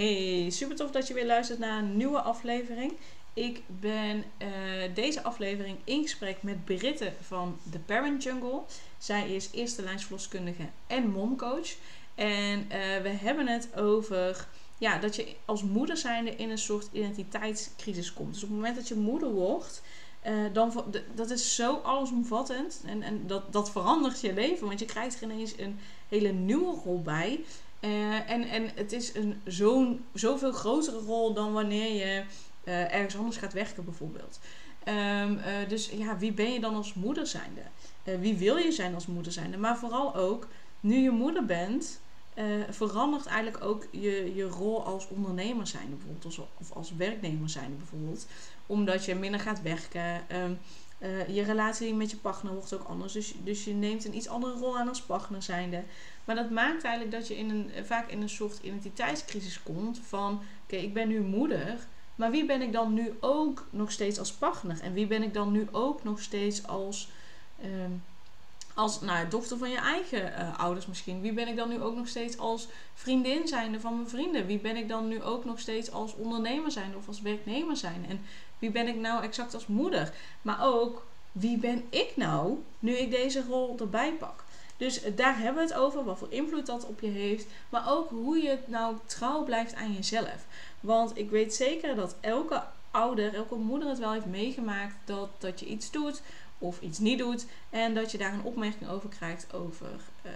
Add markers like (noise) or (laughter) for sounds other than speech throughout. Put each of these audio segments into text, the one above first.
Hey, super tof dat je weer luistert naar een nieuwe aflevering. Ik ben uh, deze aflevering in gesprek met Britte van The Parent Jungle. Zij is eerste lijnsverloskundige en momcoach. En uh, we hebben het over ja, dat je als moeder zijnde in een soort identiteitscrisis komt. Dus op het moment dat je moeder wordt, uh, dan, dat is zo allesomvattend. En, en dat, dat verandert je leven. Want je krijgt er ineens een hele nieuwe rol bij. Uh, en, en het is een zo'n zoveel grotere rol dan wanneer je uh, ergens anders gaat werken, bijvoorbeeld. Um, uh, dus ja, wie ben je dan als moeder zijnde? wie wil je zijn als moeder zijnde? Maar vooral ook, nu je moeder bent, verandert eigenlijk ook je, je rol als ondernemer zijnde, bijvoorbeeld. Of als werknemer zijnde, bijvoorbeeld. Omdat je minder gaat werken. Uh, je relatie met je partner wordt ook anders. Dus, dus je neemt een iets andere rol aan als partner zijnde. Maar dat maakt eigenlijk dat je in een, vaak in een soort identiteitscrisis komt. Van oké, ik ben nu moeder. Maar wie ben ik dan nu ook nog steeds als partner? En wie ben ik dan nu ook nog steeds als, uh, als nou, dochter van je eigen uh, ouders misschien? Wie ben ik dan nu ook nog steeds als vriendin zijnde van mijn vrienden? Wie ben ik dan nu ook nog steeds als ondernemer zijnde of als werknemer zijn? En wie ben ik nou exact als moeder? Maar ook, wie ben ik nou nu ik deze rol erbij pak? Dus daar hebben we het over, wat voor invloed dat op je heeft. Maar ook hoe je nou trouw blijft aan jezelf. Want ik weet zeker dat elke ouder, elke moeder het wel heeft meegemaakt dat, dat je iets doet of iets niet doet. En dat je daar een opmerking over krijgt over, uh,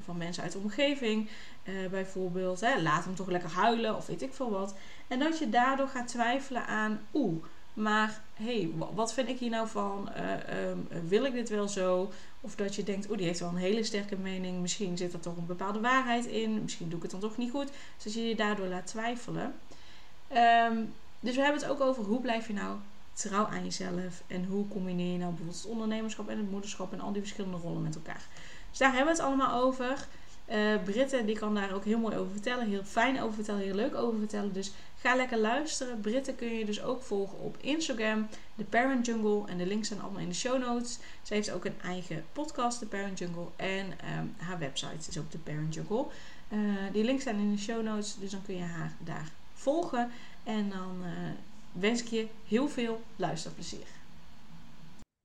van mensen uit de omgeving. Uh, bijvoorbeeld, hè, laat hem toch lekker huilen of weet ik veel wat. En dat je daardoor gaat twijfelen aan, oeh, maar hey, wat vind ik hier nou van? Uh, um, wil ik dit wel zo? Of dat je denkt, oeh, die heeft wel een hele sterke mening. Misschien zit er toch een bepaalde waarheid in. Misschien doe ik het dan toch niet goed. Dus dat je je daardoor laat twijfelen. Um, dus we hebben het ook over hoe blijf je nou trouw aan jezelf. En hoe combineer je nou bijvoorbeeld het ondernemerschap en het moederschap en al die verschillende rollen met elkaar. Dus daar hebben we het allemaal over. Uh, Britte die kan daar ook heel mooi over vertellen. Heel fijn over vertellen. Heel leuk over vertellen. Dus ga lekker luisteren. Britte kun je dus ook volgen op Instagram. The Parent Jungle. En de links zijn allemaal in de show notes. Ze heeft ook een eigen podcast, The Parent Jungle. En um, haar website is ook The Parent Jungle. Uh, die links zijn in de show notes. Dus dan kun je haar daar volgen. En dan uh, wens ik je heel veel luisterplezier.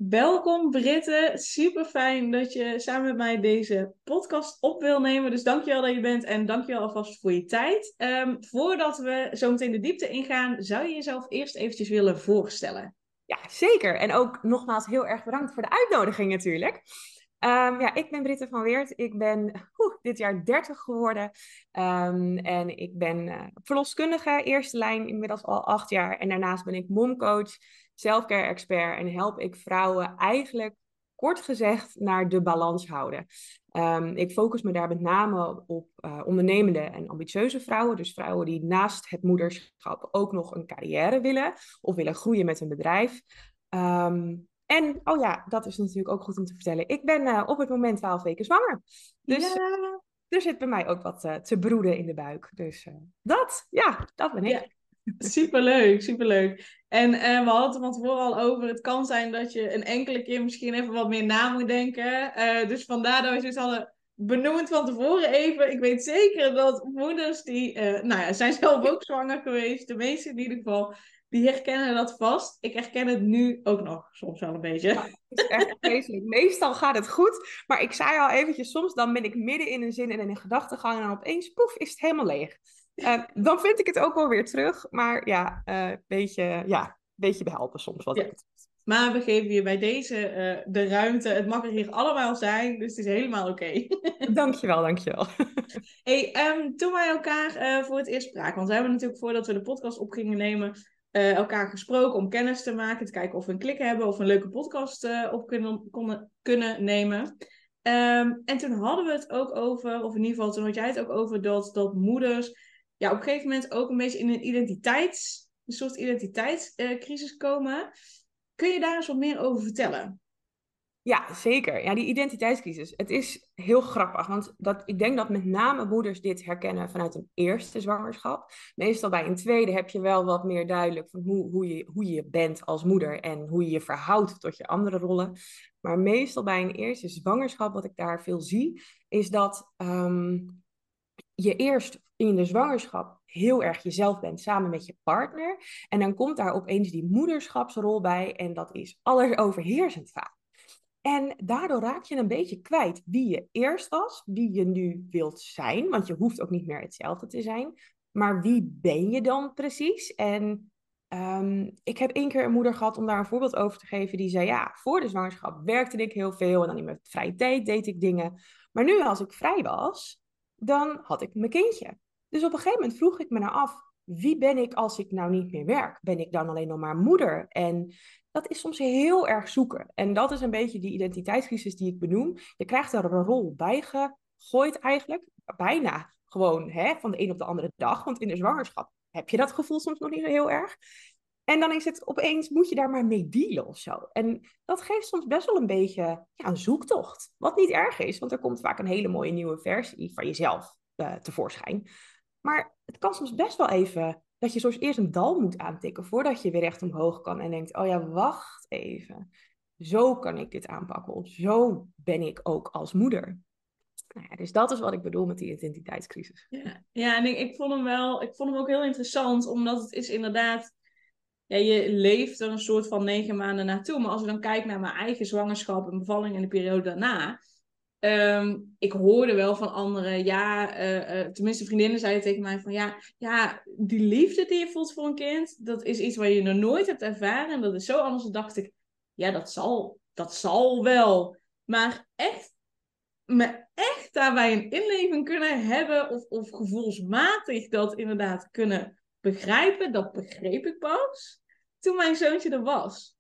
Welkom Britte, super fijn dat je samen met mij deze podcast op wil nemen. Dus dankjewel dat je bent en dankjewel alvast voor je tijd. Um, voordat we zo meteen de diepte ingaan, zou je jezelf eerst eventjes willen voorstellen? Ja, zeker. En ook nogmaals heel erg bedankt voor de uitnodiging natuurlijk. Um, ja, ik ben Britte van Weert. Ik ben dit jaar 30 geworden. Um, en ik ben uh, verloskundige, eerste lijn, inmiddels al acht jaar. En daarnaast ben ik momcoach selfcare expert en help ik vrouwen eigenlijk kort gezegd naar de balans houden. Um, ik focus me daar met name op uh, ondernemende en ambitieuze vrouwen. Dus vrouwen die naast het moederschap ook nog een carrière willen of willen groeien met een bedrijf. Um, en, oh ja, dat is natuurlijk ook goed om te vertellen. Ik ben uh, op het moment 12 weken zwanger. Dus ja. er zit bij mij ook wat uh, te broeden in de buik. Dus dat, ja, dat ben ik. Ja. Superleuk, superleuk. En uh, we hadden het er van tevoren al over. Het kan zijn dat je een enkele keer misschien even wat meer na moet denken. Uh, dus vandaar dat we zoiets hadden benoemd van tevoren even. Ik weet zeker dat moeders die, uh, nou ja, zijn zelf ook zwanger geweest. De meeste in ieder geval. Die herkennen dat vast. Ik herken het nu ook nog soms wel een beetje. Het is echt. Meestal gaat het goed. Maar ik zei al eventjes, soms dan ben ik midden in een zin en in een gedachtegang. En dan opeens, poef, is het helemaal leeg. Uh, dan vind ik het ook wel weer terug. Maar ja, een uh, beetje, ja, beetje behelpen soms wat ja. Maar we geven je bij deze uh, de ruimte. Het mag er hier allemaal zijn, dus het is helemaal oké. Okay. (laughs) dankjewel, dankjewel. hey, um, toen wij elkaar voor het eerst spraken, want we hebben natuurlijk voordat we de podcast op gingen nemen, elkaar gesproken om kennis te maken, te kijken of we een klik hebben of een leuke podcast op kunnen, konden, kunnen nemen. Um, en toen hadden we het ook over, of in ieder geval toen had jij het ook over dat, dat moeders ja, op een gegeven moment ook een beetje in een identiteits, een soort identiteitscrisis komen. Kun je daar eens wat meer over vertellen? Ja, zeker. Ja, die identiteitscrisis. Het is heel grappig, want dat, ik denk dat met name moeders dit herkennen vanuit een eerste zwangerschap. Meestal bij een tweede heb je wel wat meer duidelijk van hoe, hoe, je, hoe je bent als moeder en hoe je je verhoudt tot je andere rollen. Maar meestal bij een eerste zwangerschap, wat ik daar veel zie, is dat ehm, je eerst in de zwangerschap heel erg jezelf bent samen met je partner. En dan komt daar opeens die moederschapsrol bij en dat is alles overheersend vaak. En daardoor raak je een beetje kwijt wie je eerst was, wie je nu wilt zijn, want je hoeft ook niet meer hetzelfde te zijn. Maar wie ben je dan precies? En ehm, ik heb één keer een moeder gehad om daar een voorbeeld over te geven. Die zei: Ja, voor de zwangerschap werkte ik heel veel en dan in mijn vrije tijd deed ik dingen. Maar nu, als ik vrij was, dan had ik mijn kindje. Dus op een gegeven moment vroeg ik me nou af: wie ben ik als ik nou niet meer werk? Ben ik dan alleen nog maar moeder? En dat is soms heel erg zoeken. En dat is een beetje die identiteitscrisis die ik benoem. Je krijgt er een rol bijgegooid eigenlijk, bijna gewoon hè, van de een op de andere dag. Want in de zwangerschap heb je dat gevoel soms nog niet zo heel erg. En dan is het opeens, moet je daar maar mee dealen of zo. En dat geeft soms best wel een beetje ja, een zoektocht. Wat niet erg is, want er komt vaak een hele mooie nieuwe versie van jezelf uh, tevoorschijn. Maar het kan soms best wel even dat je soms eerst een dal moet aantikken voordat je weer recht omhoog kan en denkt, oh ja, wacht even. Zo kan ik dit aanpakken of zo ben ik ook als moeder. Nou dus dat is wat ik bedoel met die identiteitscrisis. Ja, ja en ik, ik, vond hem wel, ik vond hem ook heel interessant, omdat het is inderdaad, ja, je leeft er een soort van negen maanden naartoe. Maar als we dan kijken naar mijn eigen zwangerschap en bevalling en de periode daarna, Ehm, ik hoorde wel van anderen, ja, uh, uh, tenminste vriendinnen zeiden tegen mij van ja, ja, die liefde die je voelt voor een kind, dat is iets waar je nog nooit hebt ervaren en dat is zo anders. Dan dacht ik, ja, dat zal, dat zal wel. Maar echt, me echt daarbij een inleving kunnen hebben of, of gevoelsmatig dat inderdaad kunnen begrijpen, dat begreep ik pas toen mijn zoontje er was.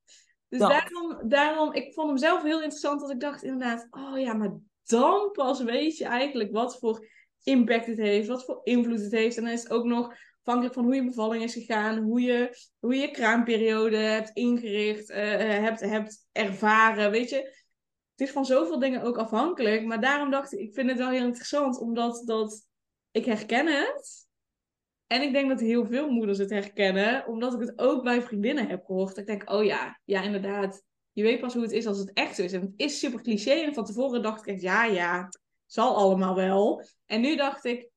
Dus daarom, daarom, ik vond hem zelf heel interessant dat ik dacht inderdaad, oh ja, maar dan pas weet je eigenlijk wat voor impact het heeft, wat voor invloed het heeft. En dan is het ook nog afhankelijk van hoe je bevalling is gegaan, hoe je hoe je kraamperiode hebt ingericht, uh, hebt, hebt ervaren, weet je. Het is van zoveel dingen ook afhankelijk, maar daarom dacht ik, ik vind het wel heel interessant, omdat dat, ik herken het. En ik denk dat heel veel moeders het herkennen, omdat ik het ook bij vriendinnen heb gehoord. Ik denk, oh ja, ja inderdaad, je weet pas hoe het is als het echt is. En het is super cliché. En van tevoren dacht ik ja, ja, zal allemaal wel. En nu dacht ik,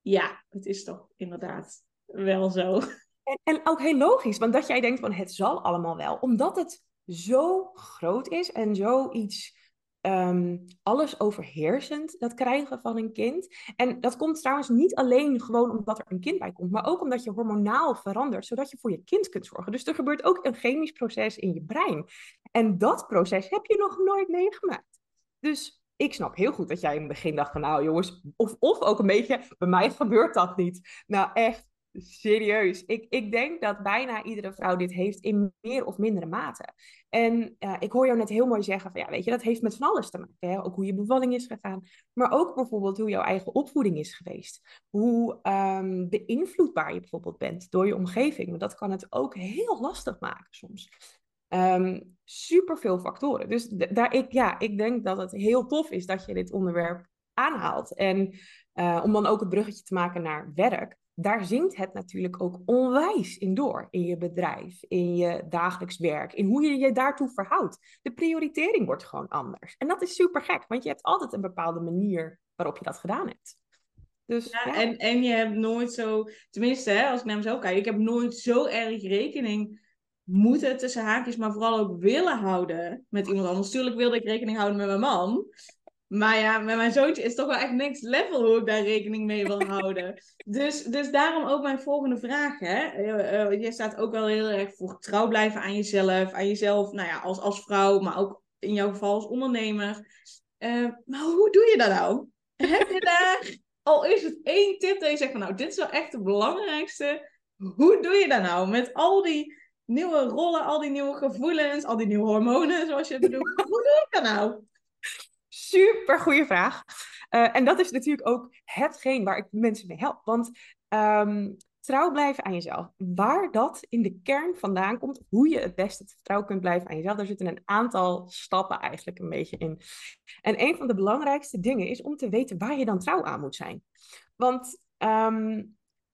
ja, het is toch inderdaad wel zo. En, en ook heel logisch, want dat jij denkt van het zal allemaal wel. Omdat het zo groot is en zoiets um, alles overheersend, dat krijgen van een kind. En dat komt trouwens niet alleen gewoon omdat er een kind bij komt, maar ook omdat je hormonaal verandert, zodat je voor je kind kunt zorgen. Dus er gebeurt ook een chemisch proces in je brein. En dat proces heb je nog nooit meegemaakt. Dus ik snap heel goed dat jij in het begin dacht van nou jongens, of, of ook een beetje, bij mij gebeurt dat niet. Nou echt, Serieus. Ik, ik denk dat bijna iedere vrouw dit heeft in meer of mindere mate. En ik hoor jou net heel mooi zeggen van ja, weet je, dat heeft met van alles te maken. Hè? Ook hoe je bevalling is gegaan. Maar ook bijvoorbeeld hoe jouw eigen opvoeding is geweest. Hoe um, beïnvloedbaar je bijvoorbeeld bent door je omgeving. Want dat kan het ook heel lastig maken soms. Um, super veel factoren. Dus daar, ik, ja, ik denk dat het heel tof is dat je dit onderwerp aanhaalt. En uh, om dan ook het bruggetje te maken naar werk daar zingt het natuurlijk ook onwijs in door. In je bedrijf, in je dagelijks werk, in hoe je je daartoe verhoudt. De prioritering wordt gewoon anders. En dat is super gek, want je hebt altijd een bepaalde manier waarop je dat gedaan hebt. Dus, ja, En, en je hebt nooit zo, tenminste, hè, als ik naar mezelf kijk, ik heb nooit zo erg rekening moeten tussen haakjes, maar vooral ook willen houden met iemand anders. Tuurlijk wilde ik rekening houden met mijn man. Maar ja, met mijn zoontje is toch wel echt next level hoe ik daar rekening mee wil (laughs) houden. dus, dus daarom ook mijn volgende vraag. Hè? Uh, je staat ook wel heel erg voor trouw blijven aan jezelf. Aan jezelf, nou ja, als, als vrouw, maar ook in jouw geval als ondernemer. Uh, maar hoe doe je dat nou? Heb je daar, (laughs) al is het één tip dat je zegt van nou, dit is wel echt het belangrijkste. Hoe doe je dat nou? Met al die nieuwe rollen, al die nieuwe gevoelens, al die nieuwe hormonen, zoals je het bedoelt. hoe doe je dat nou? Super goede vraag. Uh, en dat is natuurlijk ook hetgeen waar ik mensen mee help. Want ehm, trouw blijven aan jezelf. Waar dat in de kern vandaan komt, hoe je het beste trouw kunt blijven aan jezelf, daar zitten een aantal stappen eigenlijk een beetje in. En een van de belangrijkste dingen is om te weten waar je dan trouw aan moet zijn. Want ehm,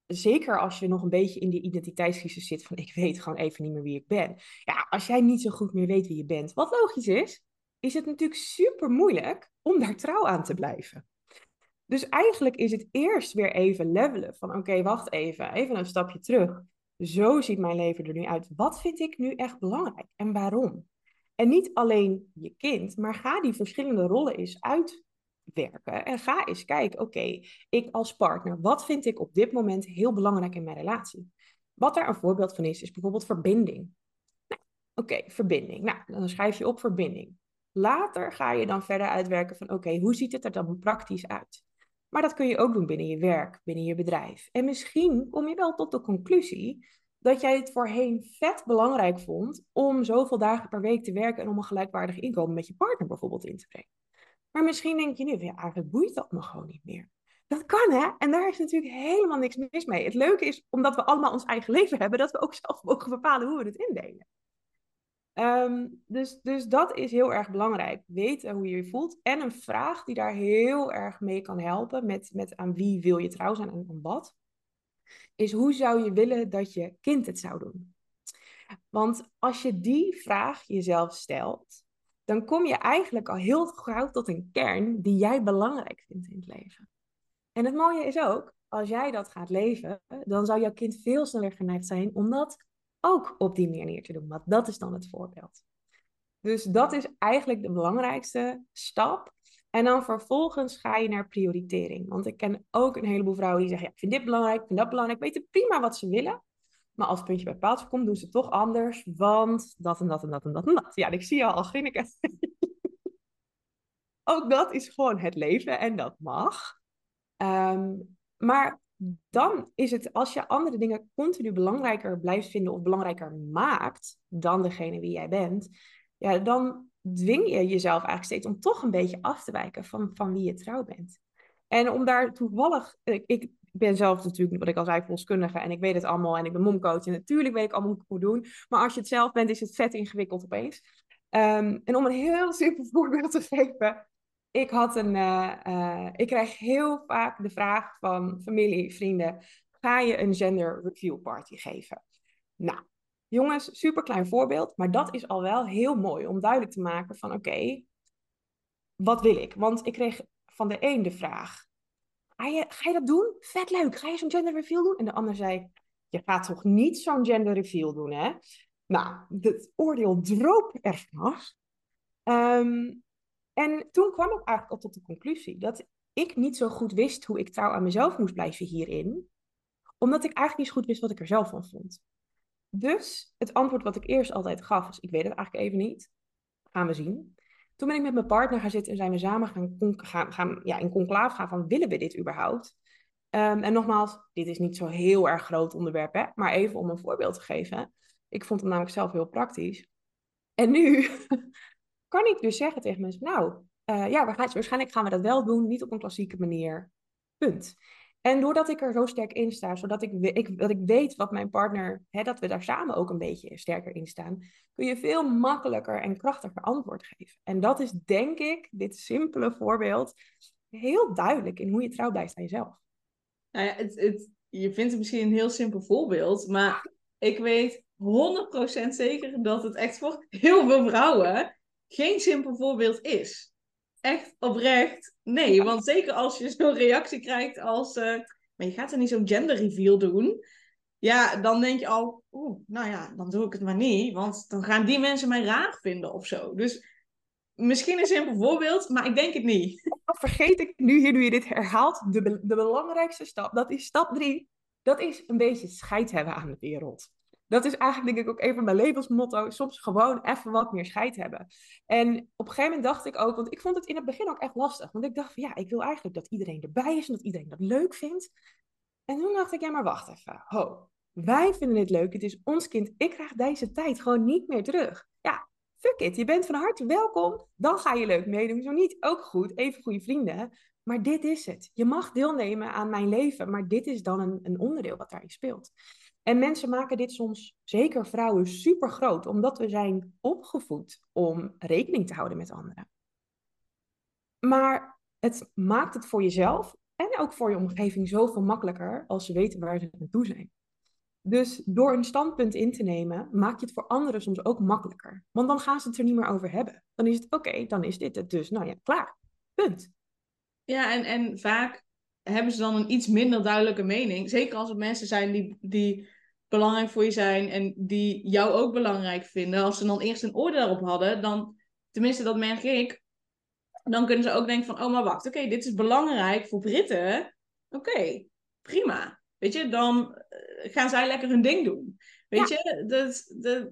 zeker als je nog een beetje in die identiteitscrisis zit van ik weet gewoon even niet meer wie ik ben. Ja, als jij niet zo goed meer weet wie je bent, wat logisch is, is het natuurlijk super moeilijk om daar trouw aan te blijven. Dus eigenlijk is het eerst weer even levelen van oké, wacht even, even een stapje terug. Zo ziet mijn leven er nu uit. Wat vind ik nu echt belangrijk en waarom? En niet alleen je kind, maar ga die verschillende rollen eens uitwerken. En ga eens kijken, oké, ik als partner, wat vind ik op dit moment heel belangrijk in mijn relatie? Wat daar een voorbeeld van is, is bijvoorbeeld verbinding. Nou, oké, verbinding. Nou, dan schrijf je op verbinding. Later ga je dan verder uitwerken van oké, hoe ziet het er dan praktisch uit? Maar dat kun je ook doen binnen je werk, binnen je bedrijf. En misschien kom je wel tot de conclusie dat jij het voorheen vet belangrijk vond om zoveel dagen per week te werken en om een gelijkwaardig inkomen met je partner bijvoorbeeld in te brengen. Maar misschien denk je nu, ja, eigenlijk boeit dat me gewoon niet meer. Dat kan hè, en daar is natuurlijk helemaal niks mis mee. Het leuke is, omdat we allemaal ons eigen leven hebben, dat we ook zelf mogen bepalen hoe we het indelen. Ehm, dus, dus dat is heel erg belangrijk. Weten hoe je je voelt. En een vraag die daar heel erg mee kan helpen. Met, met aan wie wil je trouw zijn en aan wat. Is hoe zou je willen dat je kind het zou doen? Want als je die vraag jezelf stelt. Dan kom je eigenlijk al heel gauw tot een kern die jij belangrijk vindt in het leven. En het mooie is ook, als jij dat gaat leven, dan zou jouw kind veel sneller geneigd zijn om dat ook op die manier te doen. Want dat is dan het voorbeeld. Dus dat is eigenlijk de belangrijkste stap. En dan vervolgens ga je naar prioritering. Want ik ken ook een heleboel vrouwen die zeggen: ja, Ik vind dit belangrijk, ik vind dat belangrijk. Weten prima wat ze willen. Maar als het puntje bij paaltje komt, doen ze toch anders. Want dat en dat en dat en dat en dat. Ja, ik zie je al grinniken. (laughs) ook dat is gewoon het leven en dat mag. Ehm, maar dan is het als je andere dingen continu belangrijker blijft vinden of belangrijker maakt dan degene wie jij bent, ja, dan dwing je jezelf eigenlijk steeds om toch een beetje af te wijken van, van wie je trouw bent. En om daar toevallig, ik, ben zelf natuurlijk, wat ik al zei, volkskundige en ik weet het allemaal en ik ben momcoach en natuurlijk weet ik allemaal hoe ik moet doen. Maar als je het zelf bent, is het vet ingewikkeld opeens. Um, en om een heel (laughs) simpel voorbeeld te geven, ik, had een, uh, uh, ik krijg heel vaak de vraag van familie, vrienden: ga je een gender review party geven? Nou, jongens, super klein voorbeeld, maar dat is al wel heel mooi om duidelijk te maken van oké, wat wil ik? Want ik kreeg van de een de vraag: ga je, ga je dat doen? Vet leuk, ga je zo'n gender reveal doen? En de ander zei: je gaat toch niet zo'n gender reveal doen, hè? Nou, het oordeel droop er vanaf. Um, en toen kwam ik eigenlijk al tot de conclusie dat ik niet zo goed wist hoe ik trouw aan mezelf moest blijven hierin, omdat ik eigenlijk niet zo goed wist wat ik er zelf van vond. Dus het antwoord wat ik eerst altijd gaf was: ik weet het eigenlijk even niet. Gaan we zien. Toen ben ik met mijn partner gaan zitten en zijn we samen gaan, gaan, gaan ja, in conclave gaan van willen we dit überhaupt? Um, en nogmaals, dit is niet zo heel erg groot onderwerp, hè? maar even om een voorbeeld te geven. Ik vond het namelijk zelf heel praktisch. En nu kan ik dus zeggen tegen mensen, nou, uh, ja, waarschijnlijk gaan we dat wel doen, niet op een klassieke manier. Punt. En doordat ik er zo sterk in sta, zodat ik, ik, dat ik weet wat mijn partner, hè, dat we daar samen ook een beetje sterker in staan, kun je veel makkelijker en krachtiger antwoord geven. En dat is denk ik, dit simpele voorbeeld, heel duidelijk in hoe je trouw blijft aan jezelf. Nou ja, het, het, je vindt het misschien een heel simpel voorbeeld, maar ik weet 100% zeker dat het echt voor heel veel vrouwen geen simpel voorbeeld is. Echt oprecht, nee. Want zeker als je zo'n reactie krijgt als... Uh, maar je gaat er niet zo'n gender reveal doen. Ja, dan denk je al... Oeh, nou ja, dan doe ik het maar niet. Want dan gaan die mensen mij raar vinden of zo. Dus misschien een simpel voorbeeld, maar ik denk het niet. (laughs) Vergeet ik nu, hier nu je dit herhaalt, de, de belangrijkste stap. Dat is stap drie. Dat is een beetje scheid hebben aan de wereld dat is eigenlijk denk ik ook een van mijn levensmotto. Soms gewoon even wat meer scheid hebben. En op een gegeven moment dacht ik ook, want ik vond het in het begin ook echt lastig. Want ik dacht van ja, ik wil eigenlijk dat iedereen erbij is en dat iedereen dat leuk vindt. En toen dacht ik, ja maar wacht even. Ho, wij vinden het leuk. Het is ons kind. Ik krijg deze tijd gewoon niet meer terug. Ja, fuck it. Je bent van harte welkom. Dan ga je leuk meedoen. Zo niet, ook goed. Even goede vrienden. maar dit is het. Je mag deelnemen aan mijn leven, maar dit is dan een, een onderdeel wat daarin speelt. En mensen maken dit soms, zeker vrouwen, super groot, omdat we zijn opgevoed om rekening te houden met anderen. Maar het maakt het voor jezelf en ook voor je omgeving zoveel makkelijker als ze weten waar ze naartoe zijn. Dus door een standpunt in te nemen, maak je het voor anderen soms ook makkelijker. Want dan gaan ze het er niet meer over hebben. Dan is het oké, dan is dit het dus. Nou ja, klaar. Punt. Ja, en, en vaak hebben ze dan een iets minder duidelijke mening. Zeker als het mensen zijn die, die belangrijk voor je zijn en die jou ook belangrijk vinden. Als ze dan eerst een oordeel daarop hadden, dan, tenminste dat merk ik, dan kunnen ze ook denken van, oh maar wacht, oké, dit is belangrijk voor Britten. Oké, prima. Weet je, dan eh, gaan zij lekker hun ding doen. Weet je, dat, dat,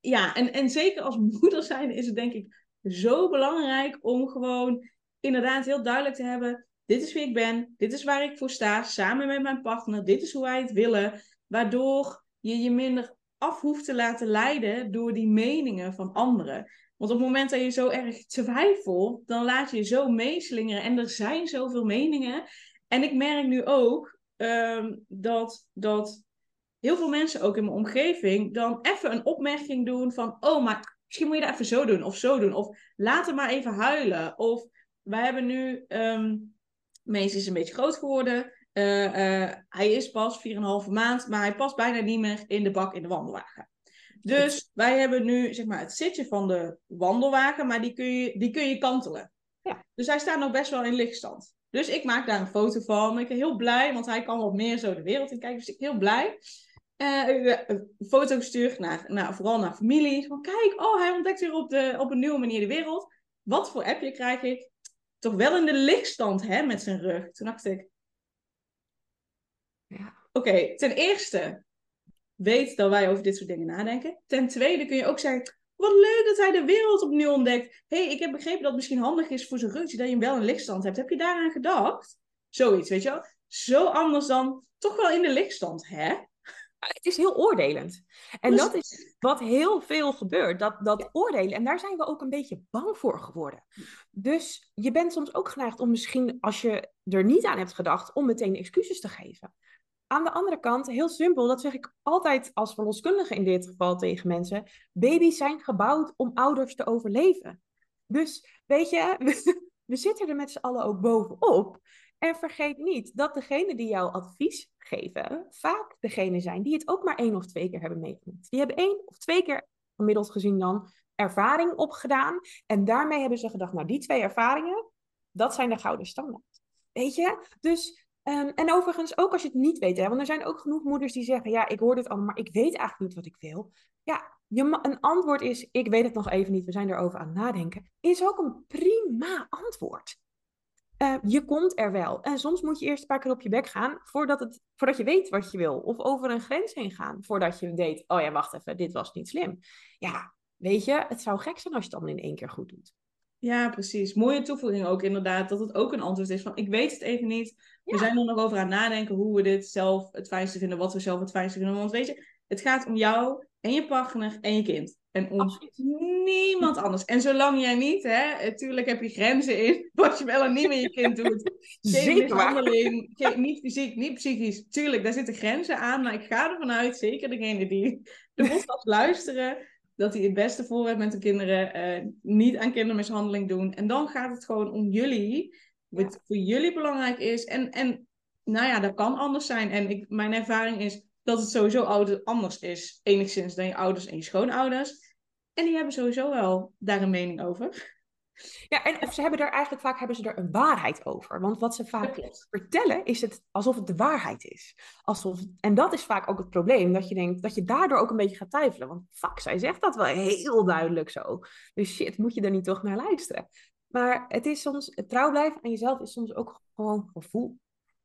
ja, en, en zeker als moeder zijn is het denk ik zo belangrijk om gewoon inderdaad heel duidelijk te hebben, dit is wie ik ben, dit is waar ik voor sta, samen met mijn partner, dit is hoe wij het willen, waardoor je je minder af hoeft te laten leiden door die meningen van anderen. Want op het moment dat je zo erg twijfelt, dan laat je je zo meeslingeren. En er zijn zoveel meningen. En ik merk nu ook Ehm, dat, dat heel veel mensen ook in mijn omgeving dan even een opmerking doen van, oh, maar misschien moet je dat even zo doen of zo doen. Of laat hem maar even huilen. Of wij hebben nu, um, Mees is een beetje groot geworden. Uh, uh, hij is pas 4,5 maand, maar hij past bijna niet meer in de bak in de wandelwagen. Dus wij hebben nu zeg maar, het zitje van de wandelwagen, maar die kun je, die kun je kantelen. Ja. Dus hij staat nog best wel in lichtstand. Dus ik maak daar een foto van. Ik ben heel blij, want hij kan wat meer zo de wereld in kijken. Dus ik ben heel blij. Uh, een foto gestuurd, naar, naar, vooral naar familie. Van kijk, oh, hij ontdekt weer op, de, op een nieuwe manier de wereld. Wat voor appje krijg ik? Toch wel in de lichtstand, hè, met zijn rug. Toen dacht ik... Ja. Oké, ten eerste, weet dat wij over dit soort dingen nadenken. Ten tweede kun je ook zeggen, wat leuk dat hij de wereld opnieuw ontdekt. hey, ik heb begrepen dat het misschien handig is voor zijn rugje dat je hem wel in lichtstand hebt. Heb je daaraan gedacht? Zoiets, weet je wel? Zo anders dan toch wel in de lichtstand, hè? Het is heel oordelend. En dat is wat heel veel gebeurt, dat, dat oordelen. En daar zijn we ook een beetje bang voor geworden. Dus je bent soms ook geneigd om misschien, als je er niet aan hebt gedacht, om meteen excuses te geven. Aan de andere kant, heel simpel, dat zeg ik altijd als verloskundige in dit geval tegen mensen. Baby's zijn gebouwd om ouders te overleven. Dus weet je, (laughs) we, zitten er met z'n allen ook bovenop. En vergeet niet dat degenen die jou advies geven, vaak degene zijn die het ook maar één of twee keer hebben meegemaakt. Die hebben één of twee keer, gemiddeld gezien dan, ervaring opgedaan. En daarmee hebben ze gedacht, nou die twee ervaringen, dat zijn de gouden standaard. Weet je? Dus Ehm, en overigens, ook als je het niet weet, hè, want er zijn ook genoeg moeders die zeggen: Ja, ik hoor dit allemaal, maar ik weet eigenlijk niet wat ik wil. Ja, je, een antwoord is: Ik weet het nog even niet, we zijn erover aan het nadenken. Is ook een prima antwoord. Uh, je komt er wel. En soms moet je eerst een paar keer op je bek gaan voordat, het, voordat je weet wat je wil. Of over een grens heen gaan voordat je weet: Oh ja, wacht even, dit was niet slim. Ja, weet je, het zou gek zijn als je het allemaal in één keer goed doet. Ja, precies. Mooie toevoeging ook inderdaad, dat het ook een antwoord is van ik weet het even niet. We zijn er nog over aan het nadenken hoe we dit zelf het fijnste vinden, wat we zelf het fijnste vinden. Want weet je, het gaat om jou en je partner en je kind. En om niemand anders. En zolang jij niet, hè, natuurlijk heb je grenzen in (laughs) wat je wel en niet met je kind doet. (laughs) Geen mishandeling, geen, niet fysiek, niet psychisch. Tuurlijk, daar zitten grenzen aan. Maar ik ga ervan uit, zeker degene die de podcast luisteren, dat hij het beste voor heeft met de kinderen. Uh, niet aan kindermishandeling doen. En dan gaat het gewoon om jullie. Wat voor jullie belangrijk is. En, en nou ja, dat kan anders zijn. En ik, mijn ervaring is dat het sowieso ouder, anders is. Enigszins dan je ouders en je schoonouders. En die hebben sowieso wel daar een mening over. Ja, en of ze hebben er eigenlijk vaak hebben ze er een waarheid over. Want wat ze vaak vertellen is het alsof het de waarheid is. Alsof, en dat is vaak ook het probleem, dat je denkt dat je daardoor ook een beetje gaat twijfelen. Want fuck, zij zegt dat wel heel duidelijk zo. Dus shit, moet je er niet toch naar luisteren? Maar het is soms, het trouw blijven aan jezelf is soms ook gewoon gevoel.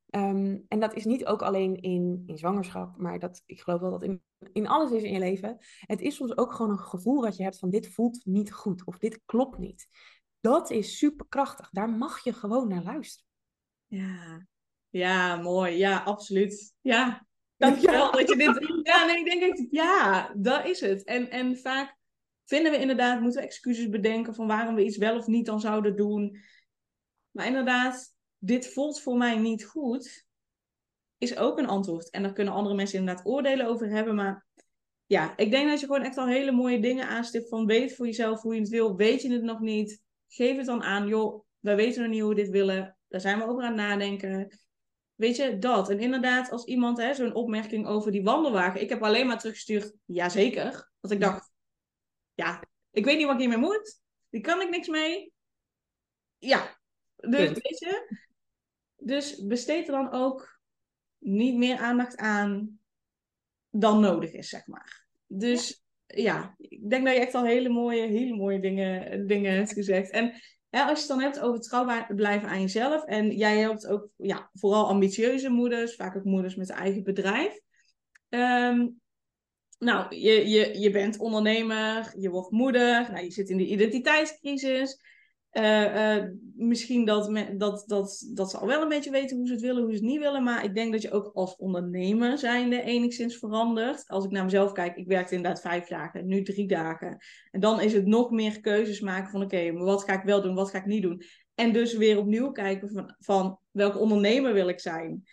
Um, en dat is niet ook alleen in, in zwangerschap, maar dat, ik geloof wel dat in, in alles is in je leven. Het is soms ook gewoon een gevoel dat je hebt van dit voelt niet goed of dit klopt niet. Dat is superkrachtig. Daar mag je gewoon naar luisteren. Ja, ja mooi. Ja, absoluut. Ja, (laughs) dankjewel ja. dat je dit... Ja, nee, ik denk echt, ja, dat is het. En, en vaak vinden we inderdaad, moeten we excuses bedenken van waarom we iets wel of niet dan zouden doen. Maar inderdaad, dit voelt voor mij niet goed, is ook een antwoord. En daar kunnen andere mensen inderdaad oordelen over hebben. Maar ja, ik denk dat je gewoon echt al hele mooie dingen aanstipt. Van weet voor jezelf hoe je het wil. Weet je het nog niet? Geef het dan aan. Joh, wij weten nog niet hoe we dit willen. Daar zijn we over aan het nadenken. Weet je, dat. En inderdaad, als iemand zo'n opmerking over die wandelwagen. Ik heb alleen maar teruggestuurd, jazeker. Want ik dacht, ja, ik weet niet wat ik hiermee moet. Die kan ik niks mee. Ja, dus weet je. Dus besteed er dan ook niet meer aandacht aan dan nodig is, zeg maar. Dus ja, ik denk dat je echt al hele mooie, hele mooie dingen, dingen hebt gezegd. En als je het dan hebt over trouw blijven aan jezelf. En jij helpt ook ja, vooral ambitieuze moeders, vaak ook moeders met eigen bedrijf. Ehm, nou, je, je, je bent ondernemer, je wordt moeder, nou, je zit in de identiteitscrisis. Uh, misschien dat, dat, dat, dat ze al wel een beetje weten hoe ze het willen, hoe ze het niet willen. Maar ik denk dat je ook als ondernemer zijnde enigszins verandert. Als ik naar mezelf kijk, ik werkte inderdaad vijf dagen, nu drie dagen. En dan is het nog meer keuzes maken van oké, maar wat ga ik wel doen, wat ga ik niet doen. En dus weer opnieuw kijken van, van welke ondernemer wil ik zijn.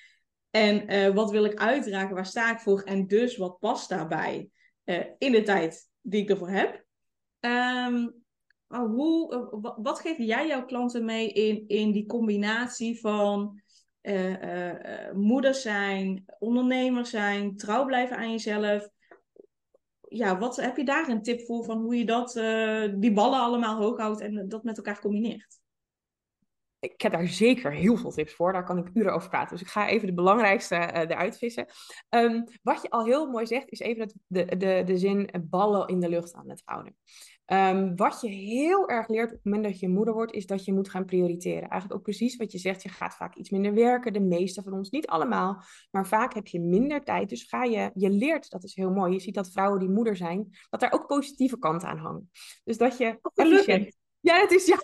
En uh, wat wil ik uitdragen, waar sta ik voor? En dus wat past daarbij in de tijd die ik ervoor heb. Um, hoe, eh, wat geef jij jouw klanten mee in, in die combinatie van uh, moeder zijn, ondernemer zijn, trouw blijven aan jezelf? Ja, wat heb je daar een tip voor van hoe je dat, die ballen allemaal hoog houdt en dat met elkaar combineert? ik heb daar zeker heel veel tips voor. Daar kan ik uren over praten. Dus ik ga even de belangrijkste uh, eruit vissen. Ehm, wat je al heel mooi zegt, is even het, de, de, de zin ballen in de lucht aan het houden. Ehm, wat je heel erg leert op het moment dat je moeder wordt, is dat je moet gaan prioriteren. Eigenlijk ook precies wat je zegt. Je gaat vaak iets minder werken. De meeste van ons, niet allemaal. Maar vaak heb je minder tijd. Dus ga je, je leert, dat is heel mooi. Je ziet dat vrouwen die moeder zijn, dat daar ook positieve kanten aan hangen. Dus dat je efficiënt. Ja, het is ja.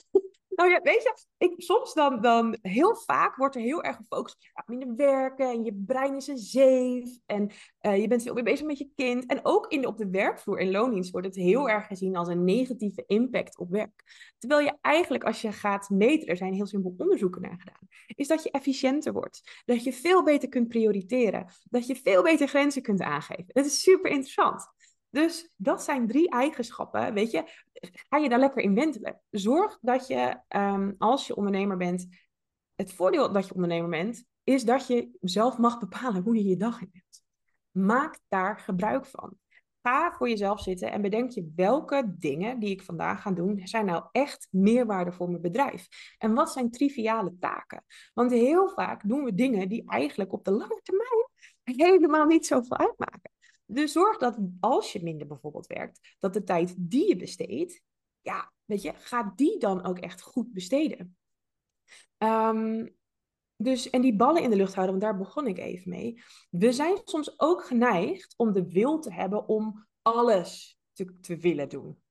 Nou ja, weet je, ik, soms dan, dan heel vaak wordt er heel erg gefocust op je gaat minder werken en je brein is een zeef en uh, je bent veel meer bezig met je kind. En ook in de, op de werkvloer in loondienst wordt het heel erg gezien als een negatieve impact op werk. Terwijl je eigenlijk, als je gaat meten, er zijn heel simpel onderzoeken naar gedaan, is dat je efficiënter wordt. Dat je veel beter kunt prioriteren. Dat je veel beter grenzen kunt aangeven. Dat is super interessant. Dus dat zijn drie eigenschappen, weet je. Ga je daar lekker in wentelen. Zorg dat je, um, als je ondernemer bent, het voordeel dat je ondernemer bent, is dat je zelf mag bepalen hoe je je dag in hebt. Maak daar gebruik van. Ga voor jezelf zitten en bedenk je welke dingen die ik vandaag ga doen, zijn nou echt meerwaarde voor mijn bedrijf. En wat zijn triviale taken? Want heel vaak doen we dingen die eigenlijk op de lange termijn helemaal niet zoveel uitmaken. Dus zorg dat als je minder bijvoorbeeld werkt, dat de tijd die je besteedt, ja, weet je, ga die dan ook echt goed besteden. Um, dus, en die ballen in de lucht houden, want daar begon ik even mee. We zijn soms ook geneigd om de wil te hebben om alles te, te willen doen.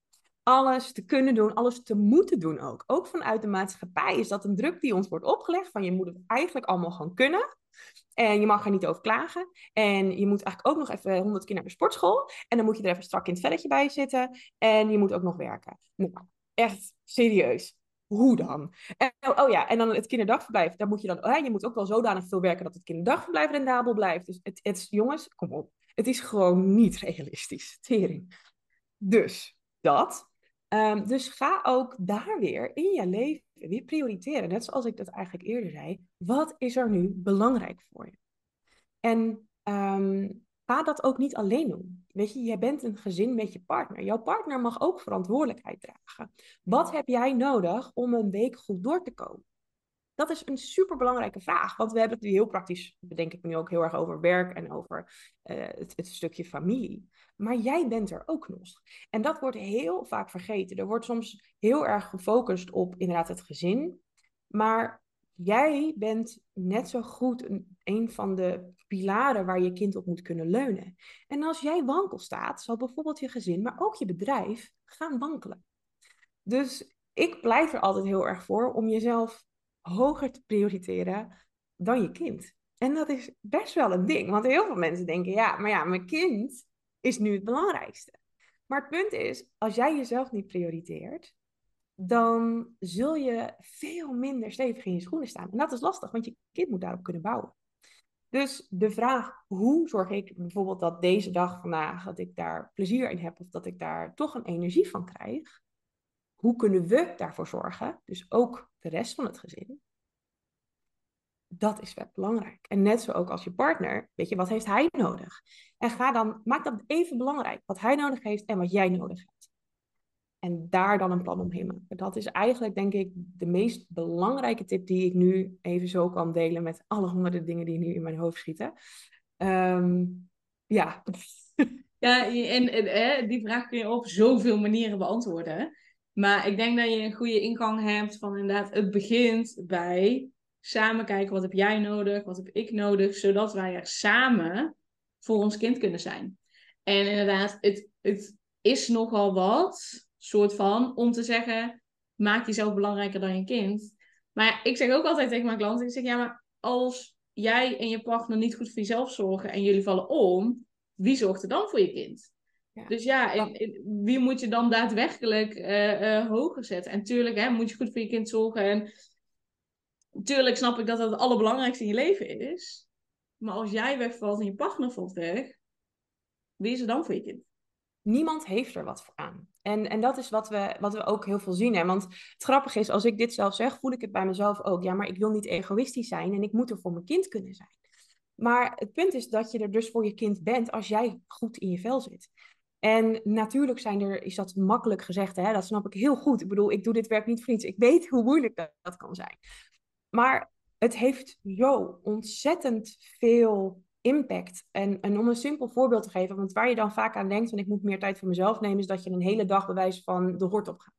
Alles te kunnen doen, alles te moeten doen ook. Ook vanuit de maatschappij is dat een druk die ons wordt opgelegd van je moet het eigenlijk allemaal gewoon kunnen. En je mag er niet over klagen. En je moet eigenlijk ook nog even honderd keer naar de sportschool. En dan moet je er even strak in het velletje bij zitten. En je moet ook nog werken. Nou, echt serieus. Hoe dan? En, oh, ja, en dan het kinderdagverblijf. Daar moet je dan, oh, je moet ook wel zodanig veel werken dat het kinderdagverblijf rendabel blijft. Dus het, het, jongens, kom op. Het is gewoon niet realistisch. Tering. Dus dat. Ehm, dus ga ook daar weer in je leven weer prioriteren. Net zoals ik dat eigenlijk eerder zei. Wat is er nu belangrijk voor je? En um, ga dat ook niet alleen doen. Weet je, jij bent een gezin met je partner. Jouw partner mag ook verantwoordelijkheid dragen. Wat heb jij nodig om een week goed door te komen? Dat is een superbelangrijke vraag. Want we hebben het nu heel praktisch, bedenk ik nu ook heel erg over werk en over uh, het, het, stukje familie. Maar jij bent er ook nog. En dat wordt heel vaak vergeten. Er wordt soms heel erg gefocust op inderdaad het gezin. Maar jij bent net zo goed een, een van de pilaren waar je kind op moet kunnen leunen. En als jij wankel staat, zal bijvoorbeeld je gezin, maar ook je bedrijf gaan wankelen. Dus ik blijf er altijd heel erg voor om jezelf hoger te prioriteren dan je kind. En dat is best wel een ding, want heel veel mensen denken, ja, maar ja, mijn kind is nu het belangrijkste. Maar het punt is, als jij jezelf niet prioriteert, dan zul je veel minder stevig in je schoenen staan. En dat is lastig, want je kind moet daarop kunnen bouwen. Dus de vraag, hoe zorg ik bijvoorbeeld dat deze dag vandaag, dat ik daar plezier in heb of dat ik daar toch een energie van krijg? Hoe kunnen we daarvoor zorgen? Dus ook de rest van het gezin. Dat is vet belangrijk. En net zo ook als je partner, weet je, wat heeft hij nodig? En ga dan, maak dat even belangrijk, wat hij nodig heeft en wat jij nodig hebt. En daar dan een plan omheen maken. Dat is eigenlijk, denk ik, de meest belangrijke tip die ik nu even zo kan delen met alle honderden dingen die nu in mijn hoofd schieten. Ehm, ja. (laughs) Ja, en, en hè, die vraag kun je op zoveel manieren beantwoorden. Maar ik denk dat je een goede ingang hebt van inderdaad, het begint bij samen kijken wat heb jij nodig, wat heb ik nodig, zodat wij er samen voor ons kind kunnen zijn. En inderdaad, het, het is nogal wat soort van, om te zeggen, maak jezelf belangrijker dan je kind. Maar ik zeg ook altijd tegen mijn klanten, ik zeg, ja, maar als jij en je partner niet goed voor jezelf zorgen en jullie vallen om, wie zorgt er dan voor je kind? Ja. Dus ja, wie moet je dan daadwerkelijk uh, uh, hoger zetten? En tuurlijk hè, moet je goed voor je kind zorgen. En tuurlijk snap ik dat dat het allerbelangrijkste in je leven is. Maar als jij wegvalt en je partner valt weg, wie is er dan voor je kind? Niemand heeft er wat voor aan. En, en dat is wat we, wat we ook heel veel zien. Hè? Want het grappige is, als ik dit zelf zeg, voel ik het bij mezelf ook. Ja, maar ik wil niet egoïstisch zijn en ik moet er voor mijn kind kunnen zijn. Maar het punt is dat je er dus voor je kind bent als jij goed in je vel zit. En natuurlijk zijn er, is dat makkelijk gezegd, hè? dat snap ik heel goed. Ik bedoel, ik doe dit werk niet voor iets. Ik weet hoe moeilijk dat, kan zijn. Maar het heeft zo ontzettend veel impact. En, en om een simpel voorbeeld te geven, want waar je dan vaak aan denkt, van ik moet meer tijd voor mezelf nemen, is dat je een hele dag bewijs van de hort op gaat.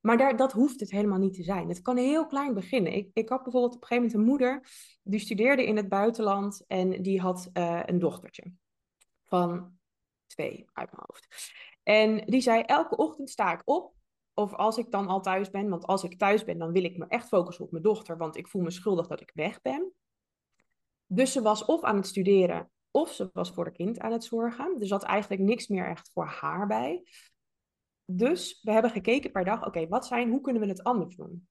Maar daar, dat hoeft het helemaal niet te zijn. Het kan heel klein beginnen. Ik, ik had bijvoorbeeld op een gegeven moment een moeder, die studeerde in het buitenland en die had uh, een dochtertje van twee uit mijn hoofd. En die zei, elke ochtend sta ik op, of als ik dan al thuis ben, want als ik thuis ben, dan wil ik me echt focussen op mijn dochter, want ik voel me schuldig dat ik weg ben. Dus ze was of aan het studeren of ze was voor haar kind aan het zorgen. Er zat eigenlijk niks meer echt voor haar bij. Dus we hebben gekeken per dag, oké, wat zijn, hoe kunnen we het anders doen?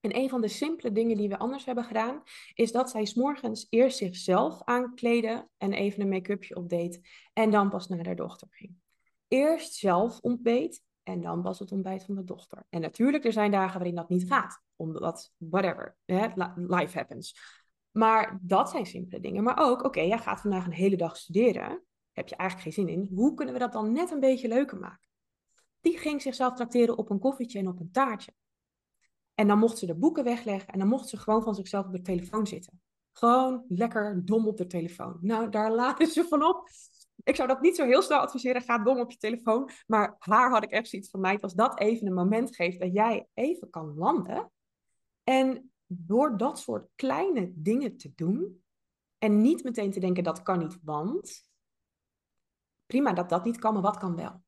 En een van de simpele dingen die we anders hebben gedaan, is dat zij s'morgens eerst zichzelf aankleden en even een make-upje opdeed en dan pas naar haar dochter ging. Eerst zelf ontbeet en dan pas het ontbijt van de dochter. En natuurlijk, er zijn dagen waarin dat niet gaat, omdat, whatever, life happens. Maar dat zijn simpele dingen. Maar ook, oké, jij gaat vandaag een hele dag studeren. Heb je eigenlijk geen zin in. Hoe kunnen we dat dan net een beetje leuker maken? Die ging zichzelf tracteren op een koffietje en op een taartje. En dan mocht ze de boeken wegleggen en dan mocht ze gewoon van zichzelf op de telefoon zitten. Gewoon lekker dom op de telefoon. Nou, daar (laughs) laten ze van op. Ik zou dat niet zo heel snel adviseren. Ga dom op je telefoon. Maar haar had ik echt zoiets van mij. Als dat even een moment geeft dat jij even kan landen. En door dat soort kleine dingen te doen en niet meteen te denken dat kan niet, want prima dat dat niet kan, maar wat kan wel?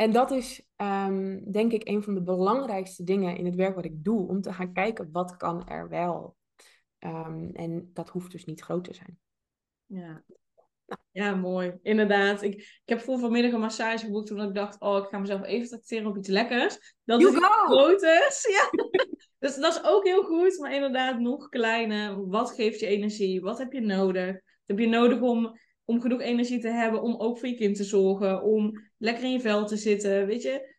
En dat is um, denk ik een van de belangrijkste dingen in het werk wat ik doe, om te gaan kijken wat kan er wel. Um, en dat hoeft dus niet groot te zijn. Ja, ja, mooi. Inderdaad. Ik, ik heb voor vanmiddag een massage geboekt toen ik dacht, oh, ik ga mezelf even tracteren op iets lekkers. Dat you is groot is. (laughs) Ja. dus dat is ook heel goed. Maar inderdaad, nog kleiner. Wat geeft je energie? Wat heb je nodig? Wat heb je nodig om, om genoeg energie te hebben om ook voor je kind te zorgen? Om lekker in je vel te zitten, weet je?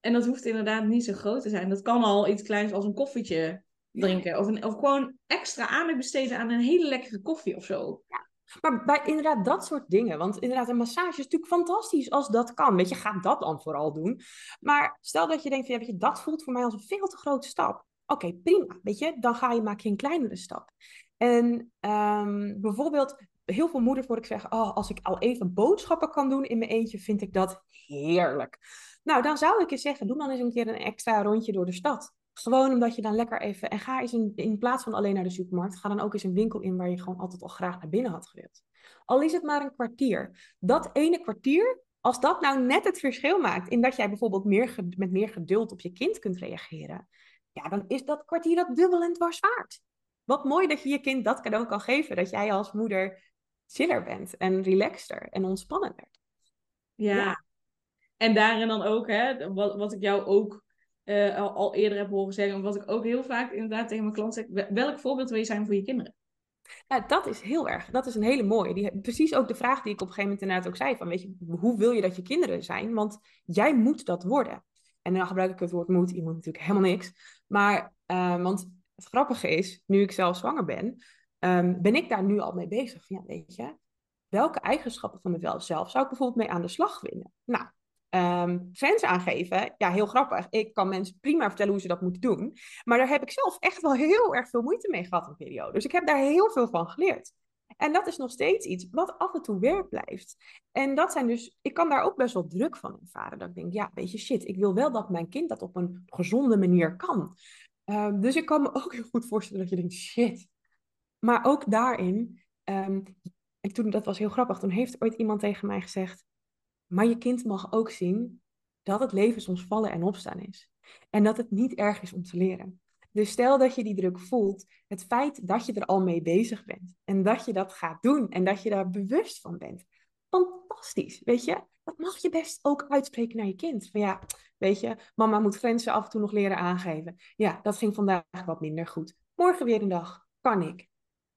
En dat hoeft inderdaad niet zo groot te zijn. Dat kan al iets kleins als een koffietje drinken. Of, een, of gewoon extra aandacht besteden aan een hele lekkere koffie of zo. Ja. Maar bij inderdaad dat soort dingen, want inderdaad een massage is natuurlijk fantastisch als dat kan. Weet je, ga dat dan vooral doen. Maar stel dat je denkt, ja, weet je, dat voelt voor mij als een veel te grote stap. Oké, prima, weet je, dan ga je, maak je een kleinere stap. En um, bijvoorbeeld, heel veel moeders hoor ik zeggen, oh, als ik al even boodschappen kan doen in mijn eentje, vind ik dat heerlijk. Nou, dan zou ik je zeggen, doe dan eens een keer een extra rondje door de stad. Gewoon omdat je dan lekker even. En ga eens in, in plaats van alleen naar de supermarkt, ga dan ook eens een winkel in waar je gewoon altijd al graag naar binnen had gewild. Al is het maar een kwartier. Dat ene kwartier, als dat nou net het verschil maakt in dat jij bijvoorbeeld meer, met meer geduld op je kind kunt reageren, ja, dan is dat kwartier dat dubbel en dwars waard. Wat mooi dat je je kind dat cadeau kan geven, dat jij als moeder chiller bent en relaxter en ontspannender. Ja. ja. En daarin dan ook, hè, wat, wat ik jou ook uh, al, al, eerder heb horen zeggen, wat ik ook heel vaak inderdaad tegen mijn klant zeg, welk voorbeeld wil je zijn voor je kinderen? Ja, dat is heel erg. Dat is een hele mooie. Die, precies ook de vraag die ik op een gegeven moment inderdaad ook zei. Van, weet je, hoe wil je dat je kinderen zijn? Want jij moet dat worden. En dan gebruik ik het woord moet. Je moet natuurlijk helemaal niks. Maar, uh, want het grappige is, nu ik zelf zwanger ben, um, ben ik daar nu al mee bezig. Van, ja, weet je, welke eigenschappen van mezelf zou ik bijvoorbeeld mee aan de slag willen? Nou, um, grens aangeven, ja, heel grappig. Ik kan mensen prima vertellen hoe ze dat moeten doen. Maar daar heb ik zelf echt wel heel erg veel moeite mee gehad in periode. Dus ik heb daar heel veel van geleerd. En dat is nog steeds iets wat af en toe werk blijft. En dat zijn dus, ik kan daar ook best wel druk van ervaren. Dat ik denk, ja, weet je, shit, ik wil wel dat mijn kind dat op een gezonde manier kan. Um, dus ik kan me ook heel goed voorstellen dat je denkt, shit. Maar ook daarin, en toen, dat was heel grappig, toen heeft ooit iemand tegen mij gezegd, maar je kind mag ook zien dat het leven soms vallen en opstaan is. En dat het niet erg is om te leren. Dus stel dat je die druk voelt, het feit dat je er al mee bezig bent en dat je dat gaat doen en dat je daar bewust van bent, fantastisch, weet je? Dat mag je best ook uitspreken naar je kind. Van ja, weet je, mama moet grenzen af en toe nog leren aangeven. Ja, dat ging vandaag wat minder goed. Morgen weer een dag, kan ik.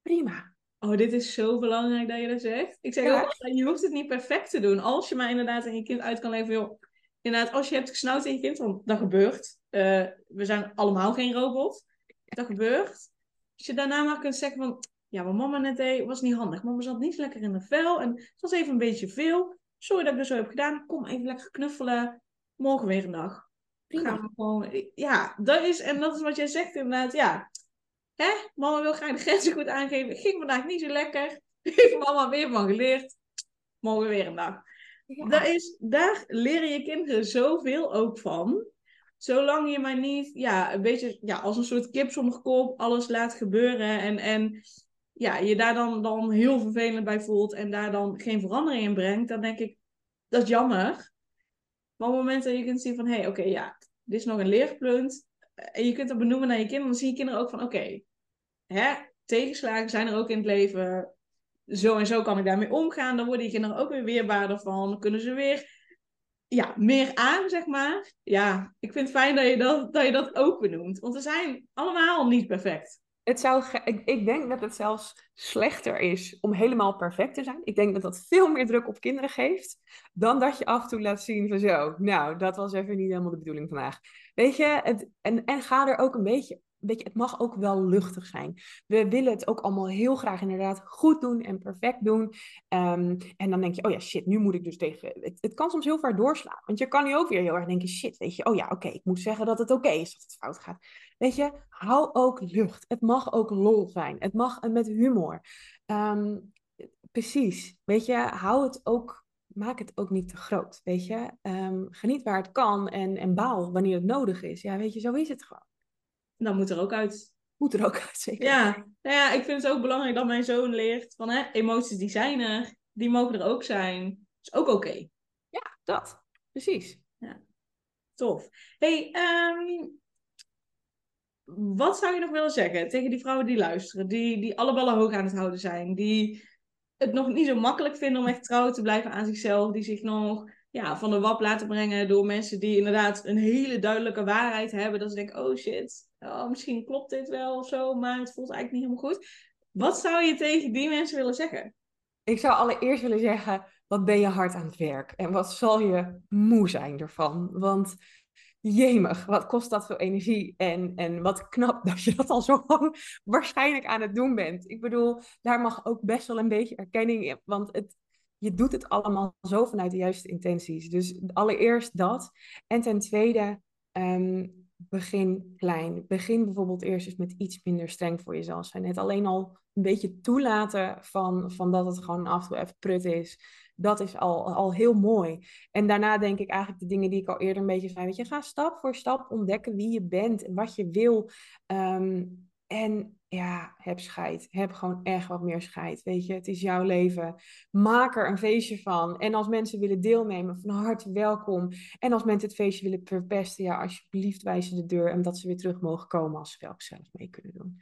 Prima. Oh, dit is zo belangrijk dat je dat zegt. Ik zeg ja. ook, je hoeft het niet perfect te doen. Als je maar inderdaad aan je kind uit kan leven, joh. Inderdaad, als je hebt gesnauwd in je kind, want dat gebeurt. Uh, we zijn allemaal geen robot. Dat gebeurt. Als je daarna maar kunt zeggen van, ja, wat mama net deed, was niet handig. Mama zat niet lekker in de vel en het was even een beetje veel. Sorry dat ik dat zo heb gedaan. Kom even lekker knuffelen. Morgen weer een dag. Gewoon, ja, dat is, en dat is wat jij zegt inderdaad. Ja, Hè? Mama wil graag de grenzen goed aangeven. Ging vandaag niet zo lekker. (laughs) Heeft mama weer van geleerd. Morgen weer een dag. Daar, is, daar leren je kinderen zoveel ook van. Zolang je maar niet ja, een beetje ja, als een soort kip zonder kop alles laat gebeuren. En, en ja, je daar dan, dan heel vervelend bij voelt. En daar dan geen verandering in brengt. Dan denk ik, dat is jammer. Maar op het moment dat je kunt zien van... Hé, hey, oké, ja, dit is nog een leerpunt. En je kunt dat benoemen naar je kinderen. Dan zien je kinderen ook van... Oké, hè, tegenslagen zijn er ook in het leven. Zo en zo kan ik daarmee omgaan. Dan worden die kinderen ook weer weerbaarder van. Dan kunnen ze weer ja, meer aan, zeg maar. Ja, ik vind het fijn dat je dat, dat, je dat ook benoemt. Want we zijn allemaal niet perfect. Het zou ik, ik denk dat het zelfs slechter is om helemaal perfect te zijn. Ik denk dat dat veel meer druk op kinderen geeft. Dan dat je af en toe laat zien van zo. Nou, dat was even niet helemaal de bedoeling vandaag. Weet je, het, en, en ga er ook een beetje weet je, het mag ook wel luchtig zijn. We willen het ook allemaal heel graag inderdaad goed doen en perfect doen. Ehm, en dan denk je, oh ja, shit, nu moet ik dus tegen... Het, kan soms heel ver doorslaan. Want je kan nu ook weer heel erg denken, shit, weet je, oh ja, oké, ik moet zeggen dat het oké is dat het fout gaat. Weet je, hou ook lucht. Het mag ook lol zijn. Het mag met humor. Ehm, precies. Weet je, hou het ook maak het ook niet te groot, weet je. Um, geniet waar het kan en, en baal wanneer het nodig is. Ja, weet je, zo is het gewoon dan moet er ook uit. Moet er ook uit, zeker. Ja, nou ja, ik vind het ook belangrijk dat mijn zoon leert van hè, emoties die zijn er, die mogen er ook zijn. Is ook oké. Ja, dat. Precies. Ja. Tof. hey, um, wat zou je nog willen zeggen tegen die vrouwen die luisteren, die, die alle ballen hoog aan het houden zijn, die het nog niet zo makkelijk vinden om echt trouw te blijven aan zichzelf, die zich nog ja, van de wap laten brengen door mensen die inderdaad een hele duidelijke waarheid hebben. Dat ze denken, oh shit, oh, misschien klopt dit wel of zo, maar het voelt eigenlijk niet helemaal goed. Wat zou je tegen die mensen willen zeggen? Ik zou allereerst willen zeggen, wat ben je hard aan het werk? En wat zal je moe zijn ervan? Want jemig, wat kost dat veel energie? En, en wat knap (laughs) dat je dat al zo lang waarschijnlijk aan het doen bent. Ik bedoel, daar mag ook best wel een beetje erkenning in. Want het, je doet het allemaal zo vanuit de juiste intenties. Dus allereerst dat. En ten tweede, ehm, begin klein. Begin bijvoorbeeld eerst eens met iets minder streng voor jezelf zijn. Het alleen al een beetje toelaten van, van dat het gewoon af en toe even prut is. Dat is al, al heel mooi. En daarna denk ik eigenlijk de dingen die ik al eerder een beetje zei. Weet je, ga stap voor stap ontdekken wie je bent en wat je wil. Ehm, en ja, heb scheid. Heb gewoon echt wat meer scheid. Weet je, het is jouw leven. Maak er een feestje van. En als mensen willen deelnemen, van harte welkom. En als mensen het feestje willen verpesten, ja, alsjeblieft wijs ze de deur. En dat ze weer terug mogen komen als ze wel zelf mee kunnen doen.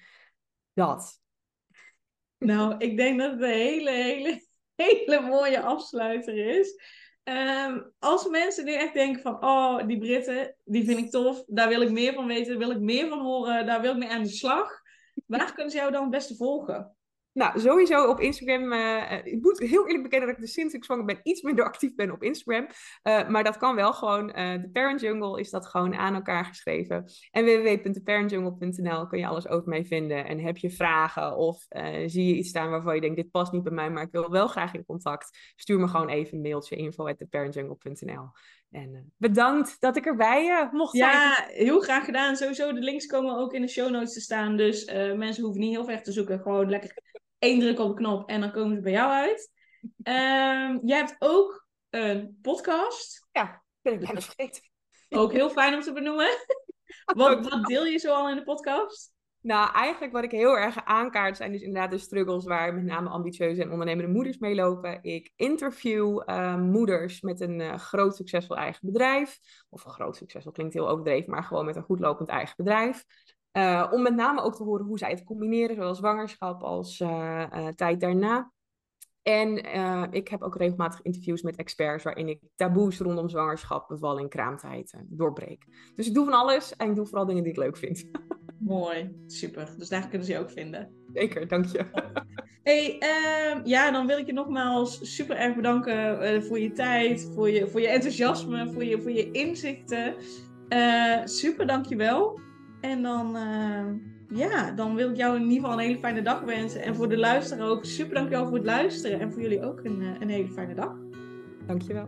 Dat. Nou, ik denk dat het een hele, hele, hele mooie afsluiter is. Ehm, als mensen nu echt denken van, oh, die Britten, die vind ik tof, daar wil ik meer van weten, wil ik meer van horen, daar wil ik mee aan de slag. Waar kunnen ze jou dan het beste volgen? Nou, sowieso op Instagram. Uh, ik moet heel eerlijk bekennen dat ik de sinds ik zwanger ben iets minder (laughs) actief ben op Instagram. Uh, maar dat kan wel gewoon. de Parent Jungle is dat gewoon aan elkaar geschreven. En www.theparentjungle.nl kun je alles over mij vinden. En heb je vragen of zie je iets staan waarvan je denkt, dit past niet bij mij, maar ik wil wel graag in contact. Stuur me gewoon even een mailtje, info.theparentjungle.nl. En bedankt dat ik erbij mocht zijn. Ja, heel graag gedaan. Sowieso, de links komen ook in de show notes te staan. Dus mensen hoeven niet heel ver te zoeken. Gewoon lekker één druk op de knop en dan komen ze bij jou uit. Um, (laughs) jij hebt ook een podcast. Ja, ben ik bijna vergeten. Ook heel fijn om te benoemen. (laughs) wat, wat deel je zo al in de podcast? Nou, eigenlijk wat ik heel erg aankaart zijn dus inderdaad de struggles waar met name ambitieuze en ondernemende moeders mee lopen. Ik interview uh, moeders met een uh, groot succesvol eigen bedrijf. Of een groot succesvol klinkt heel overdreven, maar gewoon met een goed lopend eigen bedrijf. Uh, om met name ook te horen hoe zij het combineren, zowel zwangerschap als uh, tijd daarna. En ik heb ook regelmatig interviews met experts waarin ik taboes rondom zwangerschap, bevalling, kraamtijd doorbreek. Dus ik doe van alles en ik doe vooral dingen die ik leuk vind. (laughs) Mooi, super. Dus daar kunnen ze je ook vinden. Zeker, dank je. (laughs) Hey, ehm, ja, dan wil ik je nogmaals super erg bedanken voor je tijd, voor je, voor je enthousiasme, voor je, voor je inzichten. super, dank je wel. En dan, uh, ja, dan wil ik jou in ieder geval een hele fijne dag wensen. En voor de luisteraar ook super dankjewel voor het luisteren. En voor jullie ook een, eh, een hele fijne dag. Dankjewel.